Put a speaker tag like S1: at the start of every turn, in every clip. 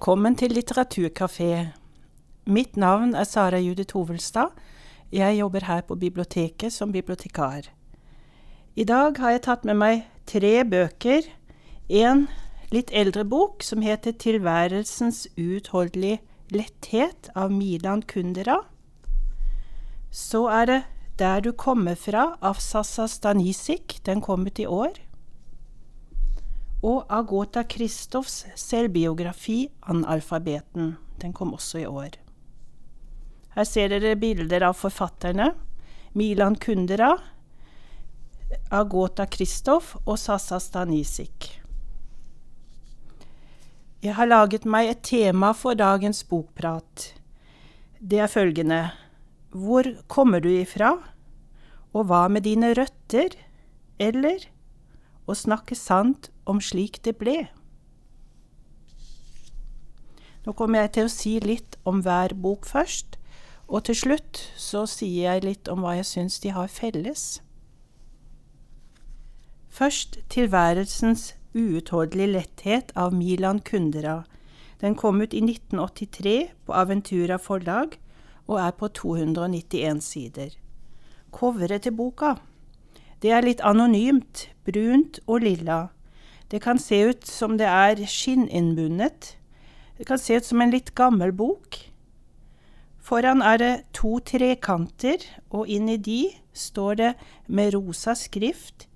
S1: Velkommen til Litteraturkafé. Mitt navn er Sara Judith Hovelstad. Jeg jobber her på biblioteket som bibliotekar. I dag har jeg tatt med meg tre bøker. En litt eldre bok som heter Tilværelsens uutholdelige letthet av Milan Kundera. Så er det Der du kommer fra av Sassa Stanisik. Den kom ut i år og Agota Kristoffs selvbiografi 'Analfabeten'. Den kom også i år. Her ser dere bilder av forfatterne. Milan Kundera, Agota Kristoff og Sasa Stanisik. Jeg har laget meg et tema for dagens bokprat. Det er følgende Hvor kommer du ifra? Og hva med dine røtter? Eller å snakke sant om slik det ble. Nå kommer jeg til å si litt om hver bok først, og til slutt så sier jeg litt om hva jeg syns de har felles. Først Tilværelsens uutholdelige letthet av Milan Kundera. Den kom ut i 1983 på Aventura forlag og er på 291 sider. Coveret til boka. Det er litt anonymt, brunt og lilla. Det kan se ut som det er skinninnbundet. Det kan se ut som en litt gammel bok. Foran er det to trekanter, og inni de står det med rosa skrift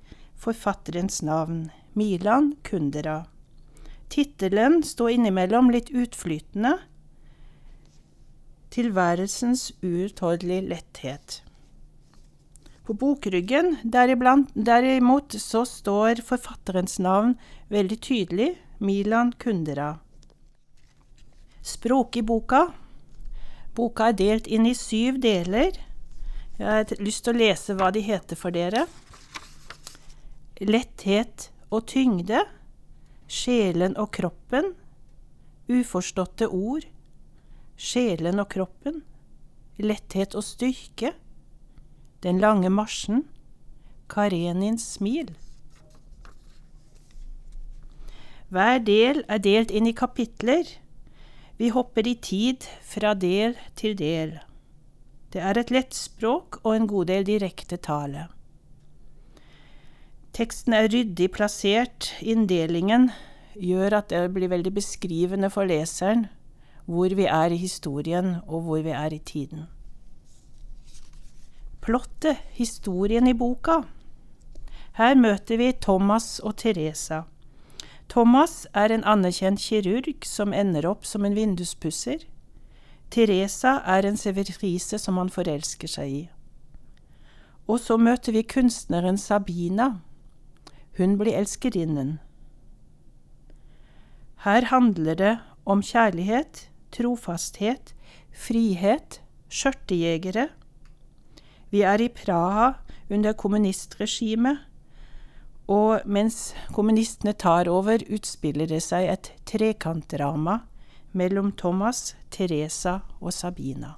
S1: forfatterens navn, Milan Kundera. Tittelen står innimellom litt utflytende. Tilværelsens uutholdelige letthet. På bokryggen deriblant, derimot så står forfatterens navn veldig tydelig, Milan Kundera. Språk i boka. Boka er delt inn i syv deler. Jeg har lyst til å lese hva de heter for dere. Letthet og tyngde. Sjelen og kroppen. Uforståtte ord. Sjelen og kroppen. Letthet og styrke. Den lange marsjen, Karenins smil. Hver del er delt inn i kapitler. Vi hopper i tid fra del til del. Det er et lett språk og en god del direkte tale. Teksten er ryddig plassert. Inndelingen gjør at det blir veldig beskrivende for leseren hvor vi er i historien, og hvor vi er i tiden. Plottet, historien i boka. Her møter vi Thomas og Teresa. Thomas er en anerkjent kirurg som ender opp som en vinduspusser. Teresa er en severise som han forelsker seg i. Og så møter vi kunstneren Sabina. Hun blir elskerinnen. Her handler det om kjærlighet, trofasthet, frihet, skjørtejegere, vi er i Praha under kommunistregimet, og mens kommunistene tar over, utspiller det seg et trekantdrama mellom Thomas, Teresa og Sabina.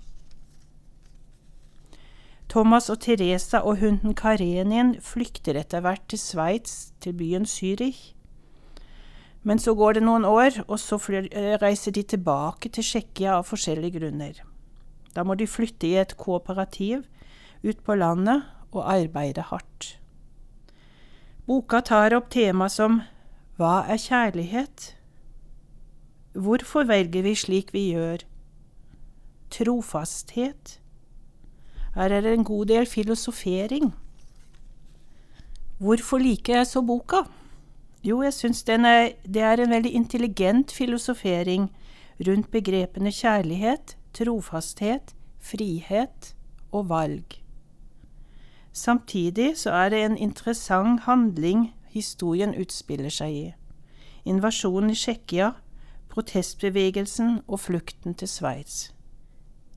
S1: Thomas og Teresa og hunden Karenin flykter etter hvert til Sveits, til byen Zürich. Men så går det noen år, og så reiser de tilbake til Tsjekkia av forskjellige grunner. Da må de flytte i et kooperativ ut på landet og arbeide hardt. Boka tar opp tema som Hva er kjærlighet? Hvorfor velger vi slik vi gjør? Trofasthet? Her er det en god del filosofering. Hvorfor liker jeg så boka? Jo, jeg syns det er en veldig intelligent filosofering rundt begrepene kjærlighet, trofasthet, frihet og valg. Samtidig så er det en interessant handling historien utspiller seg i. Invasjonen i Tsjekkia, protestbevegelsen og flukten til Sveits.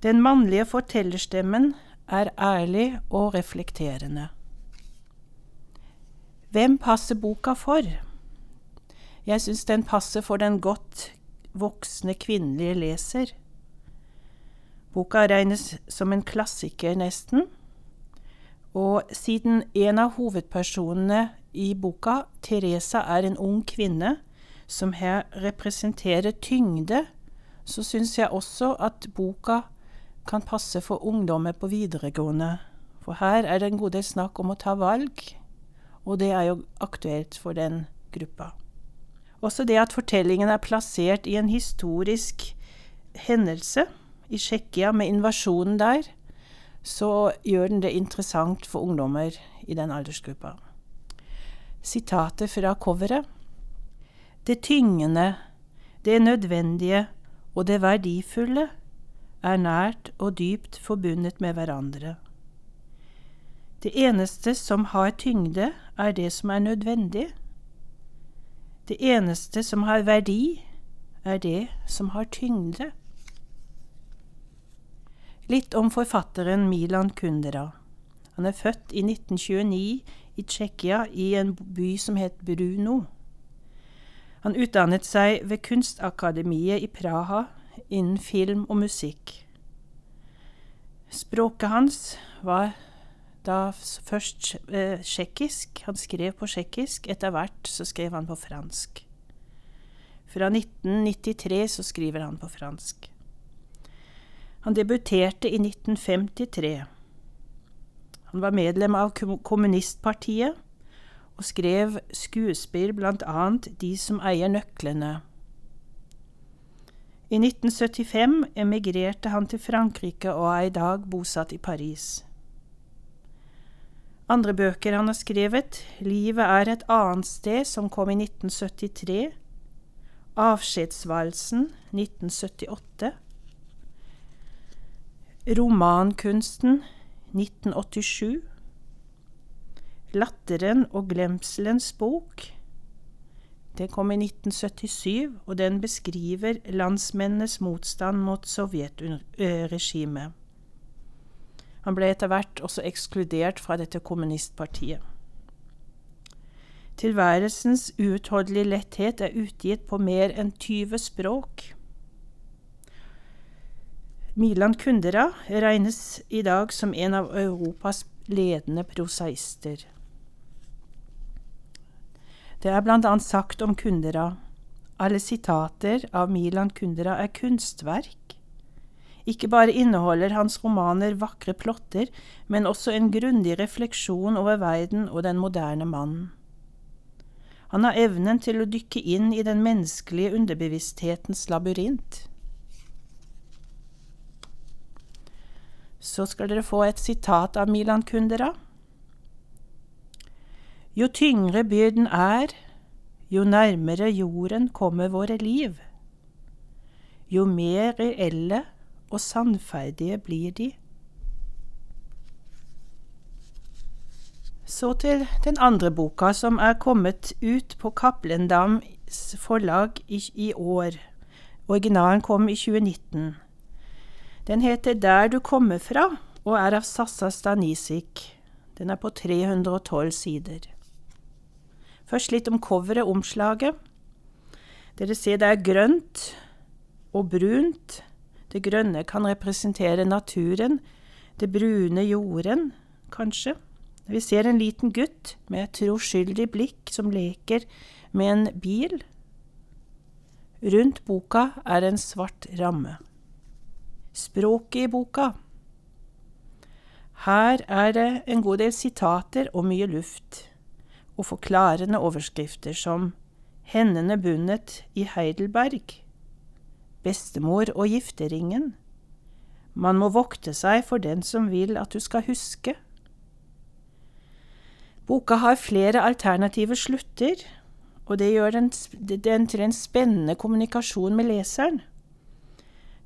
S1: Den mannlige fortellerstemmen er ærlig og reflekterende. Hvem passer boka for? Jeg syns den passer for den godt voksne kvinnelige leser. Boka regnes som en klassiker, nesten og siden en av hovedpersonene i boka, Teresa, er en ung kvinne, som her representerer tyngde, så syns jeg også at boka kan passe for ungdommer på videregående. For her er det en god del snakk om å ta valg, og det er jo aktuelt for den gruppa. Også det at fortellingen er plassert i en historisk hendelse i Tsjekkia, med invasjonen der, så gjør den det interessant for ungdommer i den aldersgruppa. Sitatet fra coveret. Det tyngende, det nødvendige og det verdifulle er nært og dypt forbundet med hverandre. Det eneste som har tyngde, er det som er nødvendig. Det eneste som har verdi, er det som har tyngde. Litt om forfatteren Milan Kundera. Han er født i 1929 i Tsjekkia, i en by som het Bruno. Han utdannet seg ved Kunstakademiet i Praha innen film og musikk. Språket hans var da først eh, tsjekkisk. Han skrev på tsjekkisk. Etter hvert så skrev han på fransk. Fra 1993 så skriver han på fransk. Han debuterte i 1953. Han var medlem av kommunistpartiet og skrev skuespill, annet De som eier nøklene. I 1975 emigrerte han til Frankrike og er i dag bosatt i Paris. Andre bøker han har skrevet, Livet er et annet sted, som kom i 1973, Avskjedsvalsen, 1978, Romankunsten, 1987, Latteren og glemselens bok, Den kom i 1977, og den beskriver landsmennenes motstand mot sovjetregimet. Han ble etter hvert også ekskludert fra dette kommunistpartiet. Tilværelsens uutholdelige letthet er utgitt på mer enn 20 språk. Milan Kundera regnes i dag som en av Europas ledende prosaister. Det er annet sagt om Kundera. Alle sitater av Milan Kundera er kunstverk. Ikke bare inneholder hans romaner vakre plotter, men også en grundig refleksjon over verden og den moderne mannen. Han har evnen til å dykke inn i den menneskelige underbevissthetens labyrint. Så skal dere få et sitat av Milan Kundera. Jo tyngre byrden er, jo nærmere jorden kommer våre liv. Jo mer reelle og sannferdige blir de. Så til den andre boka, som er kommet ut på Cappelen-Dams forlag i, i, år. Originalen kom i 2019. Den heter Der du kommer fra, og er av Sassa Stanisik. Den er på 312 sider. Først litt om coveret, omslaget. Dere ser det er grønt og brunt. Det grønne kan representere naturen, det brune jorden, kanskje. Vi ser en liten gutt med et troskyldig blikk som leker med en bil. Rundt boka er en svart ramme. Språket i boka. Her er det en god del sitater og mye luft og forklarende overskrifter som Hendene bundet i Heidelberg, Bestemor og gifteringen, Man må vokte seg for den som vil at du skal huske. Boka har flere alternative slutter, og det gjør den, den til en spennende kommunikasjon med leseren.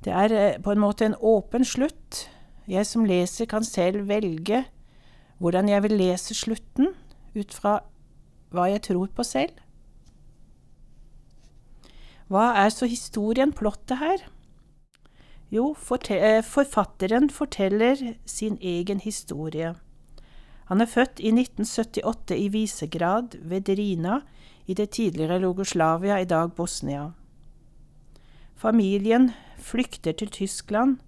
S1: Det er eh, på en måte en åpen slutt. Jeg som leser kan selv velge hvordan jeg vil lese slutten, ut fra hva jeg tror på selv. Hva er så historien, plottet her? Jo, eh, forfatteren forteller sin egen historie. Han er født i 1978 i Visegrad ved Drina i det tidligere Logoslavia, i dag Bosnia. Familien flykter til Tyskland.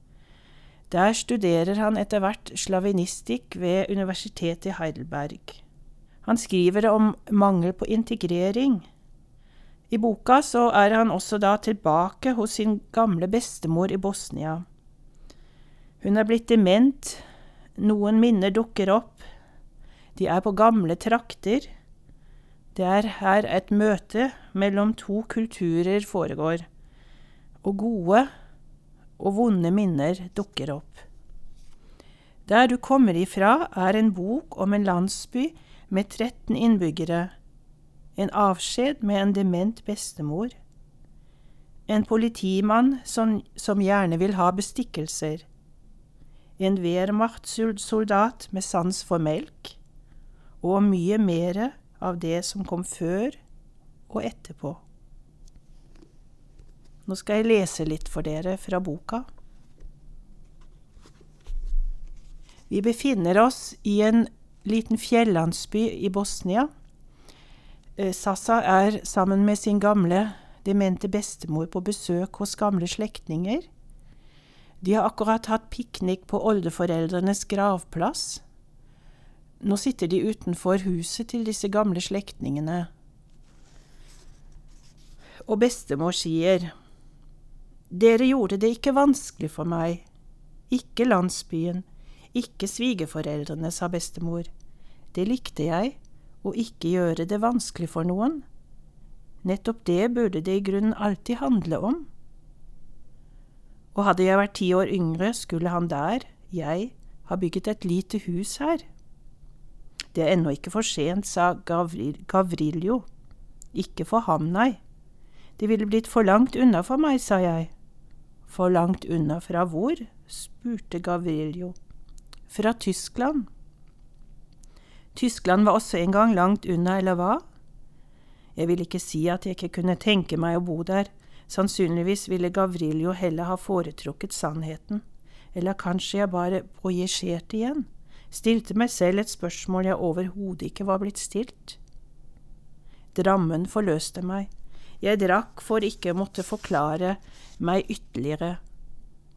S1: Der studerer han etter hvert slavinistikk ved universitetet i Heidelberg. Han skriver om mangel på integrering. I boka så er han også da tilbake hos sin gamle bestemor i Bosnia. Hun er blitt dement, noen minner dukker opp, de er på gamle trakter. Det er her et møte mellom to kulturer foregår, og gode og vonde minner dukker opp. Der du kommer ifra, er en bok om en landsby med 13 innbyggere, en avskjed med en dement bestemor, en politimann som, som gjerne vil ha bestikkelser, en Wehrmacht-soldat med sans for melk, og mye mere av det som kom før og etterpå. Nå skal jeg lese litt for dere fra boka. Vi befinner oss i en liten fjellandsby i Bosnia. Eh, Sasa er sammen med sin gamle, demente bestemor på besøk hos gamle slektninger. De har akkurat hatt piknik på oldeforeldrenes gravplass. Nå sitter de utenfor huset til disse gamle slektningene. Og bestemor sier, Dere gjorde det ikke vanskelig for meg, ikke landsbyen, ikke svigerforeldrene, sa bestemor. Det likte jeg, å ikke gjøre det vanskelig for noen. Nettopp det burde det i grunnen alltid handle om. Og hadde jeg vært ti år yngre, skulle han der, jeg, ha bygget et lite hus her. Det er ennå ikke for sent, sa Gavril Gavriljo. Ikke for ham, nei. Det ville blitt for langt unna for meg, sa jeg. For langt unna fra hvor? spurte Gavriljo. Fra Tyskland. Tyskland var også en gang langt unna, eller hva? Jeg vil ikke si at jeg ikke kunne tenke meg å bo der, sannsynligvis ville Gavriljo heller ha foretrukket sannheten, eller kanskje jeg bare projiserte igjen stilte meg selv et spørsmål jeg overhodet ikke var blitt stilt. Drammen forløste meg, jeg drakk for ikke å måtte forklare meg ytterligere,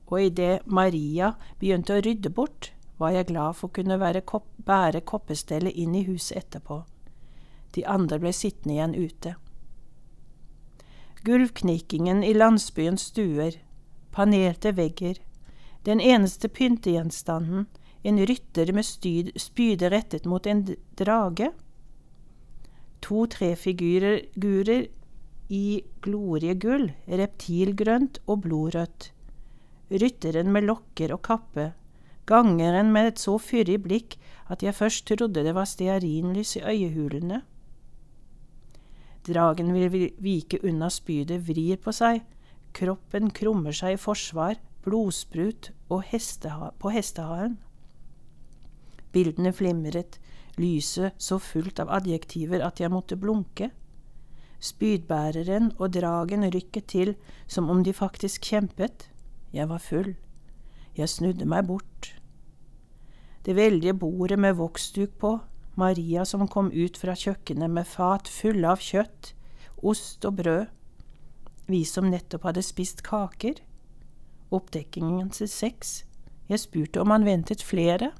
S1: og idet Maria begynte å rydde bort, var jeg glad for å kunne kopp, bære koppestellet inn i huset etterpå. De andre ble sittende igjen ute. Gulvknikkingen i landsbyens stuer, panelte vegger, den eneste pyntegjenstanden, en rytter med spyde rettet mot en drage. To-tre figurer i gloriegull, reptilgrønt og blodrødt. Rytteren med lokker og kappe, gangeren med et så fyrig blikk at jeg først trodde det var stearinlys i øyehulene. Dragen vil vike unna spydet, vrir på seg, kroppen krummer seg i forsvar, blodsprut hesteha på hesteharen. Bildene flimret, lyset så fullt av adjektiver at jeg måtte blunke. Spydbæreren og dragen rykket til som om de faktisk kjempet. Jeg var full. Jeg snudde meg bort. Det veldige bordet med voksduk på, Maria som kom ut fra kjøkkenet med fat fulle av kjøtt, ost og brød, vi som nettopp hadde spist kaker, oppdekkingen til sex, jeg spurte om han ventet flere.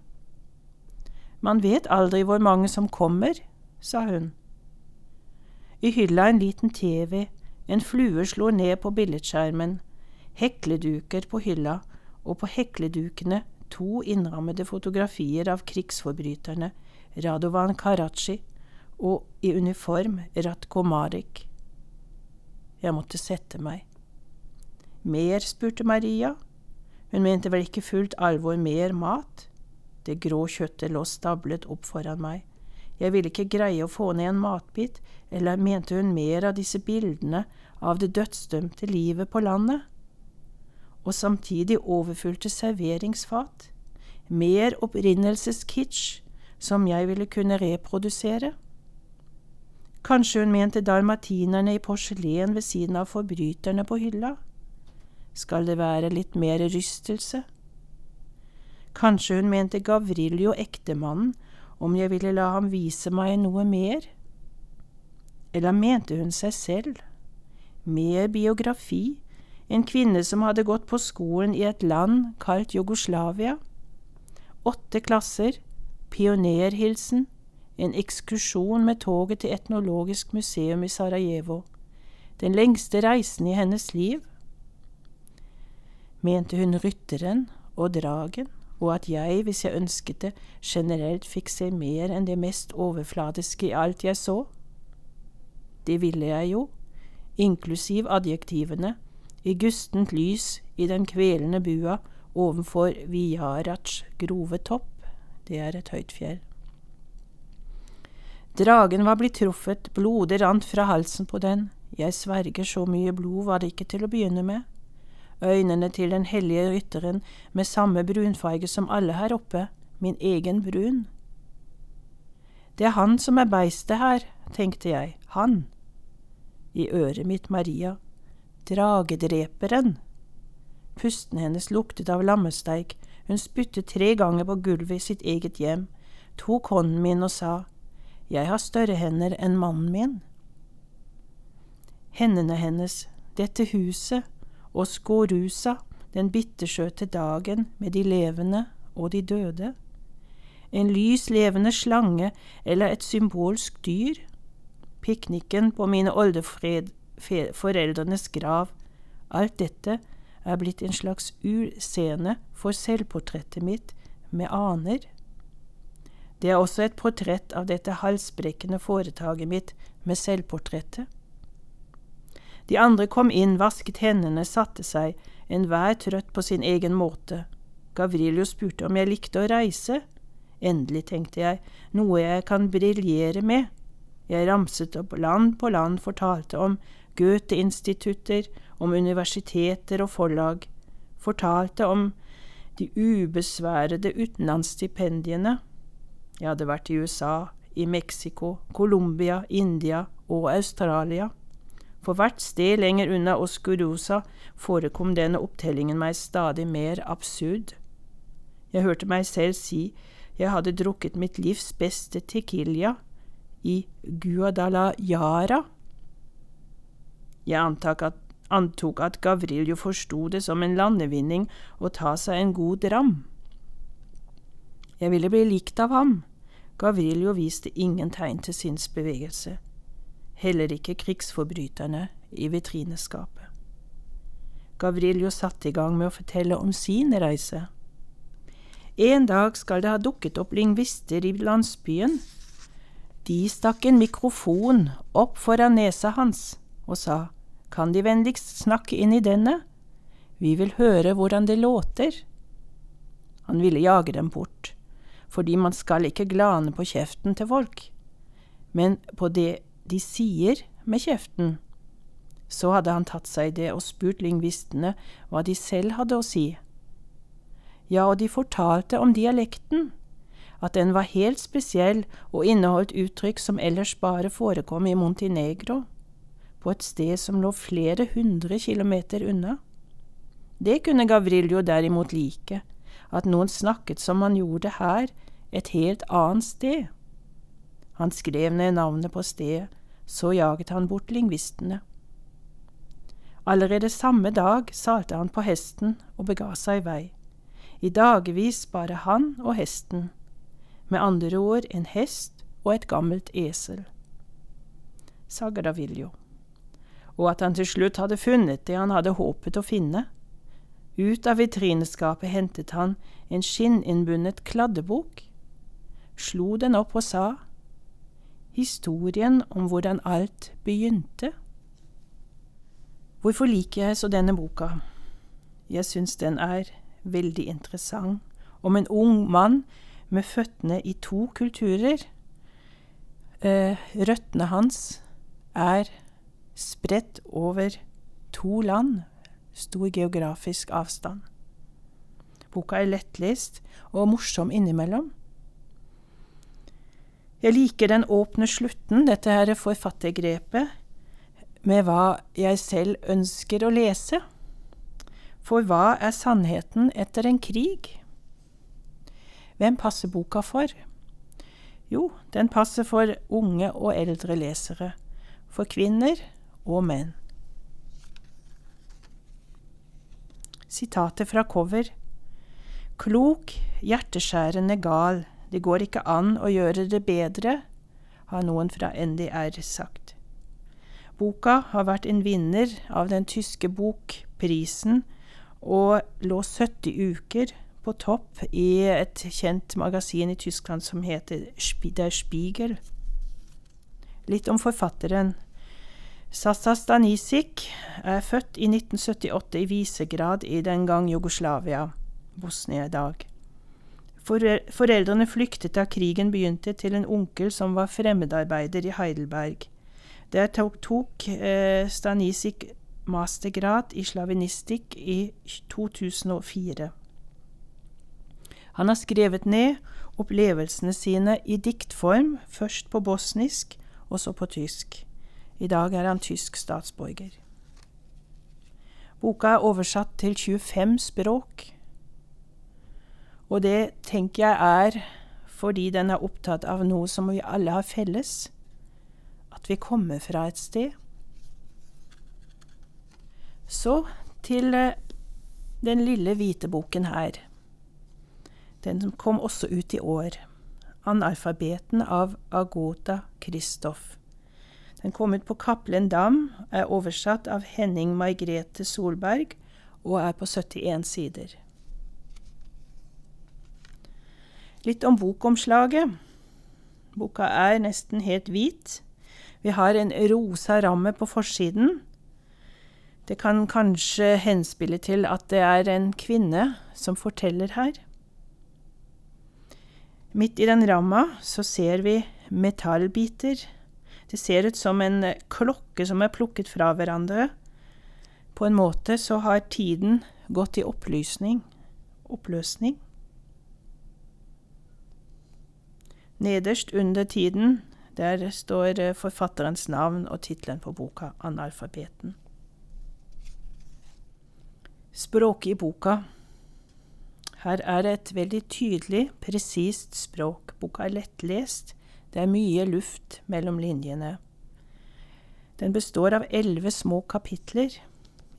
S1: Man vet aldri hvor mange som kommer, sa hun. I hylla en liten TV, en flue slo ned på billedskjermen, hekleduker på hylla, og på hekledukene to innrammede fotografier av krigsforbryterne Radovan Karachi og i uniform Ratko Marek. Jeg måtte sette meg. Mer, spurte Maria. Hun mente vel ikke fullt alvor mer mat? Det grå kjøttet lå stablet opp foran meg. Jeg ville ikke greie å få ned en matbit, eller mente hun mer av disse bildene av det dødsdømte livet på landet? Og samtidig overfylte serveringsfat, mer opprinnelseskitsch, som jeg ville kunne reprodusere? Kanskje hun mente dalmatinerne i porselen ved siden av forbryterne på hylla? Skal det være litt mer rystelse? Kanskje hun mente Gavriljo, ektemannen, om jeg ville la ham vise meg noe mer? Eller mente hun seg selv? Mer biografi, en kvinne som hadde gått på skolen i et land kalt Jugoslavia? Åtte klasser, pionerhilsen, en ekskursjon med toget til Etnologisk museum i Sarajevo, den lengste reisen i hennes liv? Mente hun rytteren og dragen, og at jeg, hvis jeg ønsket det, generelt fikk se mer enn det mest overfladiske i alt jeg så? Det ville jeg jo, inklusiv adjektivene, i gustent lys i den kvelende bua ovenfor Viarats grove topp, det er et høyt fjell. Dragen var blitt truffet, blodet rant fra halsen på den, jeg sverger så mye blod var det ikke til å begynne med. Øynene til den hellige rytteren med samme brunfarge som alle her oppe, min egen brun. Det er han som er beistet her, tenkte jeg, han. I øret mitt Maria, dragedreperen. Pusten hennes luktet av lammesteik, hun spyttet tre ganger på gulvet i sitt eget hjem, tok hånden min og sa, Jeg har større hender enn mannen min. Hendene hennes, dette huset, og Skårusa, den bittersøte dagen med de levende og de døde. En lys levende slange eller et symbolsk dyr. Pikniken på mine oldeforeldrenes grav. Alt dette er blitt en slags urscene for selvportrettet mitt med aner. Det er også et portrett av dette halsbrekkende foretaket mitt med selvportrettet. De andre kom inn, vasket hendene, satte seg, enhver trøtt på sin egen måte. Gavrilio spurte om jeg likte å reise. Endelig, tenkte jeg, noe jeg kan briljere med. Jeg ramset opp land på land, fortalte om Goethe-institutter, om universiteter og forlag, fortalte om de ubesværede utenlandsstipendiene. Jeg hadde vært i USA, i Mexico, Colombia, India og Australia. For hvert sted lenger unna Oscurosa forekom denne opptellingen meg stadig mer absurd. Jeg hørte meg selv si jeg hadde drukket mitt livs beste tequila i Guadalajara. Jeg antok at, antok at Gavriljo forsto det som en landevinning å ta seg en god dram. Jeg ville bli likt av ham. Gavriljo viste ingen tegn til sinnsbevegelse heller ikke krigsforbryterne i vitrineskapet. Gavriljo satte i gang med å fortelle om sin reise. En dag skal det ha dukket opp lingvister i landsbyen. De stakk en mikrofon opp foran nesa hans og sa, Kan De vennligst snakke inn i denne? Vi vil høre hvordan det låter. Han ville jage dem bort, fordi man skal ikke glane på kjeften til folk, men på det de sier med kjeften. Så hadde han tatt seg det og spurt lingvistene hva de selv hadde å si. Ja, og de fortalte om dialekten, at den var helt spesiell og inneholdt uttrykk som ellers bare forekom i Montenegro, på et sted som lå flere hundre kilometer unna. Det kunne Gavriljo derimot like, at noen snakket som han gjorde her, et helt annet sted. Han skrev ned navnet på stedet så jaget han bort lingvistene. Allerede samme dag salte han på hesten og bega seg i vei. I dagevis bare han og hesten, med andre ord en hest og et gammelt esel. Sagadaviljo. Og at han til slutt hadde funnet det han hadde håpet å finne. Ut av vitrineskapet hentet han en skinninnbundet kladdebok, slo den opp og sa historien om hvordan alt begynte. Hvorfor liker jeg så denne boka? Jeg syns den er veldig interessant, om en ung mann med føttene i to kulturer. Eh, røttene hans er spredt over to land, stor geografisk avstand. Boka er lettlest og morsom innimellom. Jeg liker den åpne slutten, dette her forfattergrepet, med hva jeg selv ønsker å lese. For hva er sannheten etter en krig? Hvem passer boka for? Jo, den passer for unge og eldre lesere, for kvinner og menn. Sitatet fra cover Klok, hjerteskjærende gal, det går ikke an å gjøre det bedre, har noen fra NDR sagt. Boka har vært en vinner av den tyske bokprisen og lå 70 uker på topp i et kjent magasin i Tyskland som heter Der Spiegel. Litt om forfatteren. Sasa Stanisic er født i 1978 i Visegrad i den gang Jugoslavia, Bosnia i dag. Foreldrene flyktet da krigen begynte, til en onkel som var fremmedarbeider i Heidelberg. Der tok, tok eh, Stanisic mastergrad i slavinistikk i 2004. Han har skrevet ned opplevelsene sine i diktform, først på bosnisk og så på tysk. I dag er han tysk statsborger. Boka er oversatt til 25 språk, og det tenker jeg er fordi den er opptatt av noe som vi alle har felles, at vi kommer fra et sted. Så til eh, den lille hvite boken her. Den kom også ut i år. Analfabeten av Agota Kristoff. Den kom ut på Cappelen Dam, er oversatt av Henning Margrethe Solberg og er på 71 sider. Litt om bokomslaget. Boka er nesten helt hvit. Vi har en rosa ramme på forsiden det kan kanskje henspille til at det er en kvinne som forteller her. Midt i den ramma så ser vi metallbiter. Det ser ut som en klokke som er plukket fra hverandre. På en måte så har tiden gått i opplysning, oppløsning. Nederst under tiden, der står forfatterens navn og tittelen på boka, 'Analfabeten'. Språket i boka. Her er et veldig tydelig, presist språk. Boka er lettlest. Det er mye luft mellom linjene. Den består av elleve små kapitler.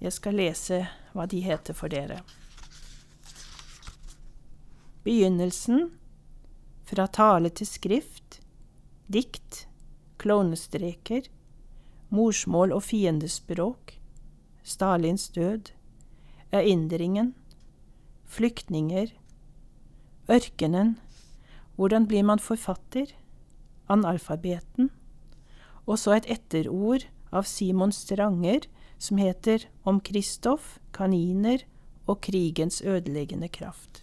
S1: Jeg skal lese hva de heter for dere. Begynnelsen, fra tale til skrift, dikt, klovnestreker, morsmål og fiendespråk, Stalins død, erindringen, flyktninger, ørkenen, hvordan blir man forfatter, analfabeten, og så et etterord av Simon Stranger som heter Om Kristoff, kaniner og krigens ødeleggende kraft.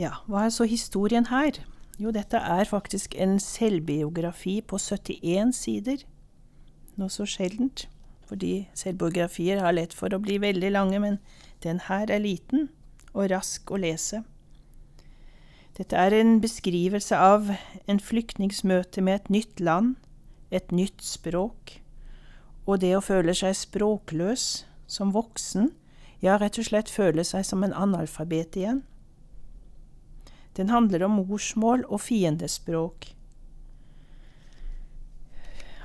S1: Ja, hva er så historien her? Jo, dette er faktisk en selvbiografi på 71 sider. Noe så sjeldent fordi selvbiografier har lett for å bli veldig lange, men den her er liten og rask å lese. Dette er en beskrivelse av en flyktnings møte med et nytt land, et nytt språk, og det å føle seg språkløs som voksen, ja, rett og slett føle seg som en analfabet igjen. Den handler om morsmål og fiendespråk.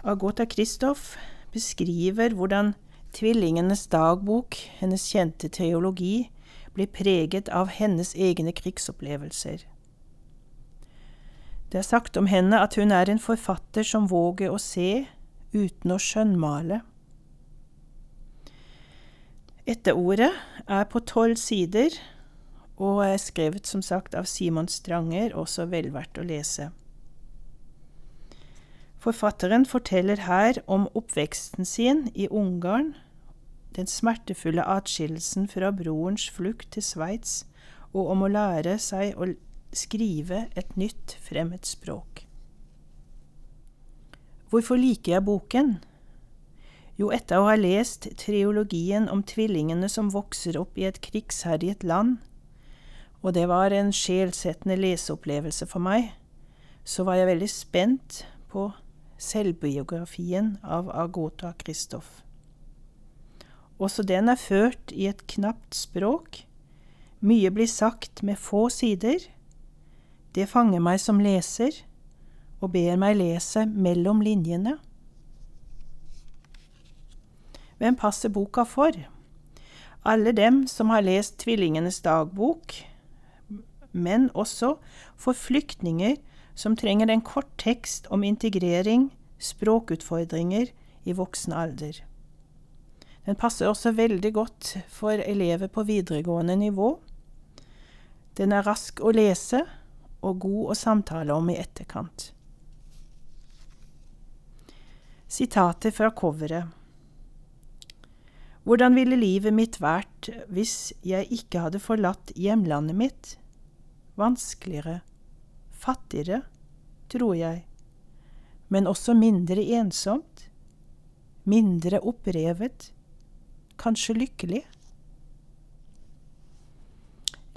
S1: Agota Kristoff beskriver hvordan tvillingenes dagbok, hennes kjente teologi, blir preget av hennes egne krigsopplevelser. Det er sagt om henne at hun er en forfatter som våger å se uten å skjønnmale. Etterordet er på tolv sider og er skrevet som sagt av Simon Stranger, også vel verdt å lese. Forfatteren forteller her om oppveksten sin i Ungarn, den smertefulle atskillelsen fra brorens flukt til Sveits, og om å lære seg å skrive et nytt fremmed språk. Hvorfor liker jeg boken? Jo, etter å ha lest triologien om tvillingene som vokser opp i et krigsherjet land, og det var en sjelsettende leseopplevelse for meg, så var jeg veldig spent på selvbiografien av Agota Kristoff. Også den er ført i et knapt språk. Mye blir sagt med få sider. Det fanger meg som leser, og ber meg lese mellom linjene. Hvem passer boka for? Alle dem som har lest Tvillingenes dagbok, men også for flyktninger som trenger en kort tekst om integrering, språkutfordringer, i voksen alder. Den passer også veldig godt for elever på videregående nivå. Den er rask å lese og god å samtale om i etterkant. Sitatet fra coveret. Hvordan ville livet mitt vært hvis jeg ikke hadde forlatt hjemlandet mitt? Vanskeligere, fattigere, tror jeg, men også mindre ensomt, mindre opprevet, kanskje lykkelig.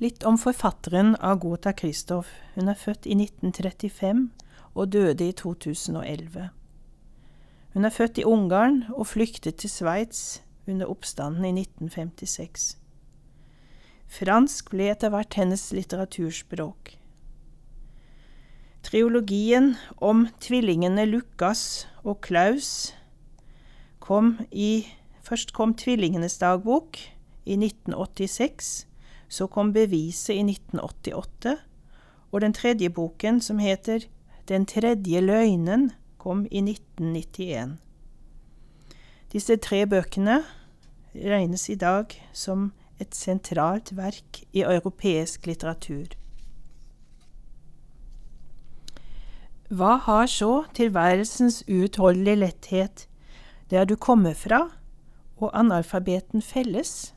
S1: Litt om forfatteren Agota Kristoff. Hun er født i 1935 og døde i 2011. Hun er født i Ungarn og flyktet til Sveits under oppstanden i 1956. Fransk ble etter hvert hennes litteraturspråk. Triologien om tvillingene Lukas og Klaus kom i Først kom Tvillingenes dagbok i 1986, så kom Beviset i 1988, og den tredje boken, som heter Den tredje løgnen, kom i 1991. Disse tre bøkene regnes i dag som et sentralt verk i europeisk litteratur. Hva har så tilværelsens uutholdelige letthet der du kommer fra, og analfabeten felles?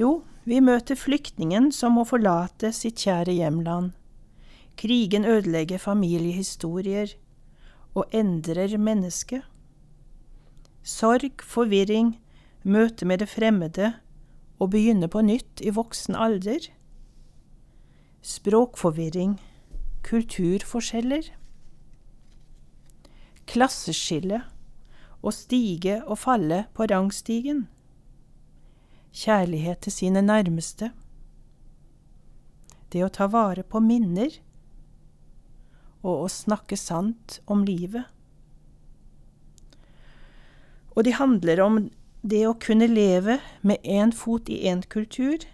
S1: Jo, vi møter flyktningen som må forlate sitt kjære hjemland. Krigen ødelegger familiehistorier og endrer mennesket. Sorg, forvirring, møte med det fremmede og begynne på nytt i voksen alder. Språkforvirring, kulturforskjeller. Klasseskille å stige og falle på rangstigen. Kjærlighet til sine nærmeste. Det å ta vare på minner. Og å snakke sant om livet. Og de handler om det å kunne leve med én fot i én kultur,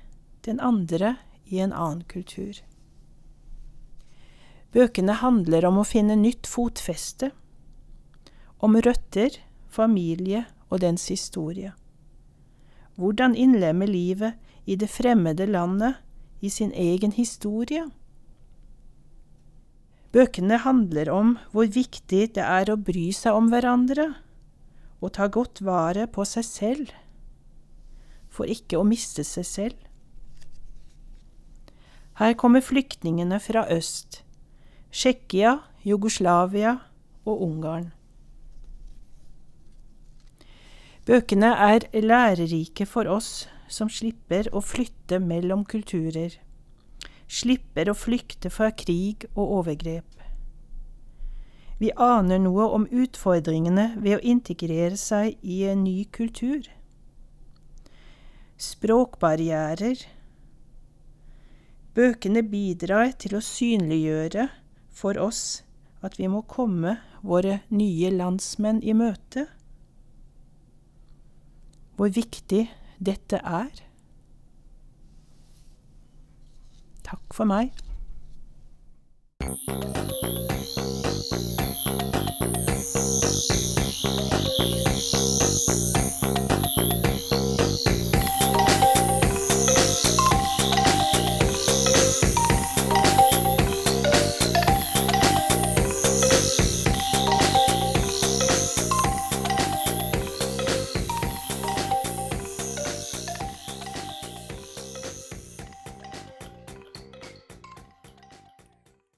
S1: den andre i en annen kultur. Bøkene handler om å finne nytt fotfeste, om røtter familie og dens historie. Hvordan innlemme livet i det fremmede landet i sin egen historie? Bøkene handler om hvor viktig det er å bry seg om hverandre og ta godt vare på seg selv, for ikke å miste seg selv. Her kommer flyktningene fra øst, Tsjekkia, Jugoslavia og Ungarn. Bøkene er lærerike for oss som slipper å flytte mellom kulturer, slipper å flykte fra krig og overgrep. Vi aner noe om utfordringene ved å integrere seg i en ny kultur. Språkbarrierer. Bøkene bidrar til å synliggjøre for oss at vi må komme våre nye landsmenn i møte hvor viktig dette er. Takk for meg. Thank you.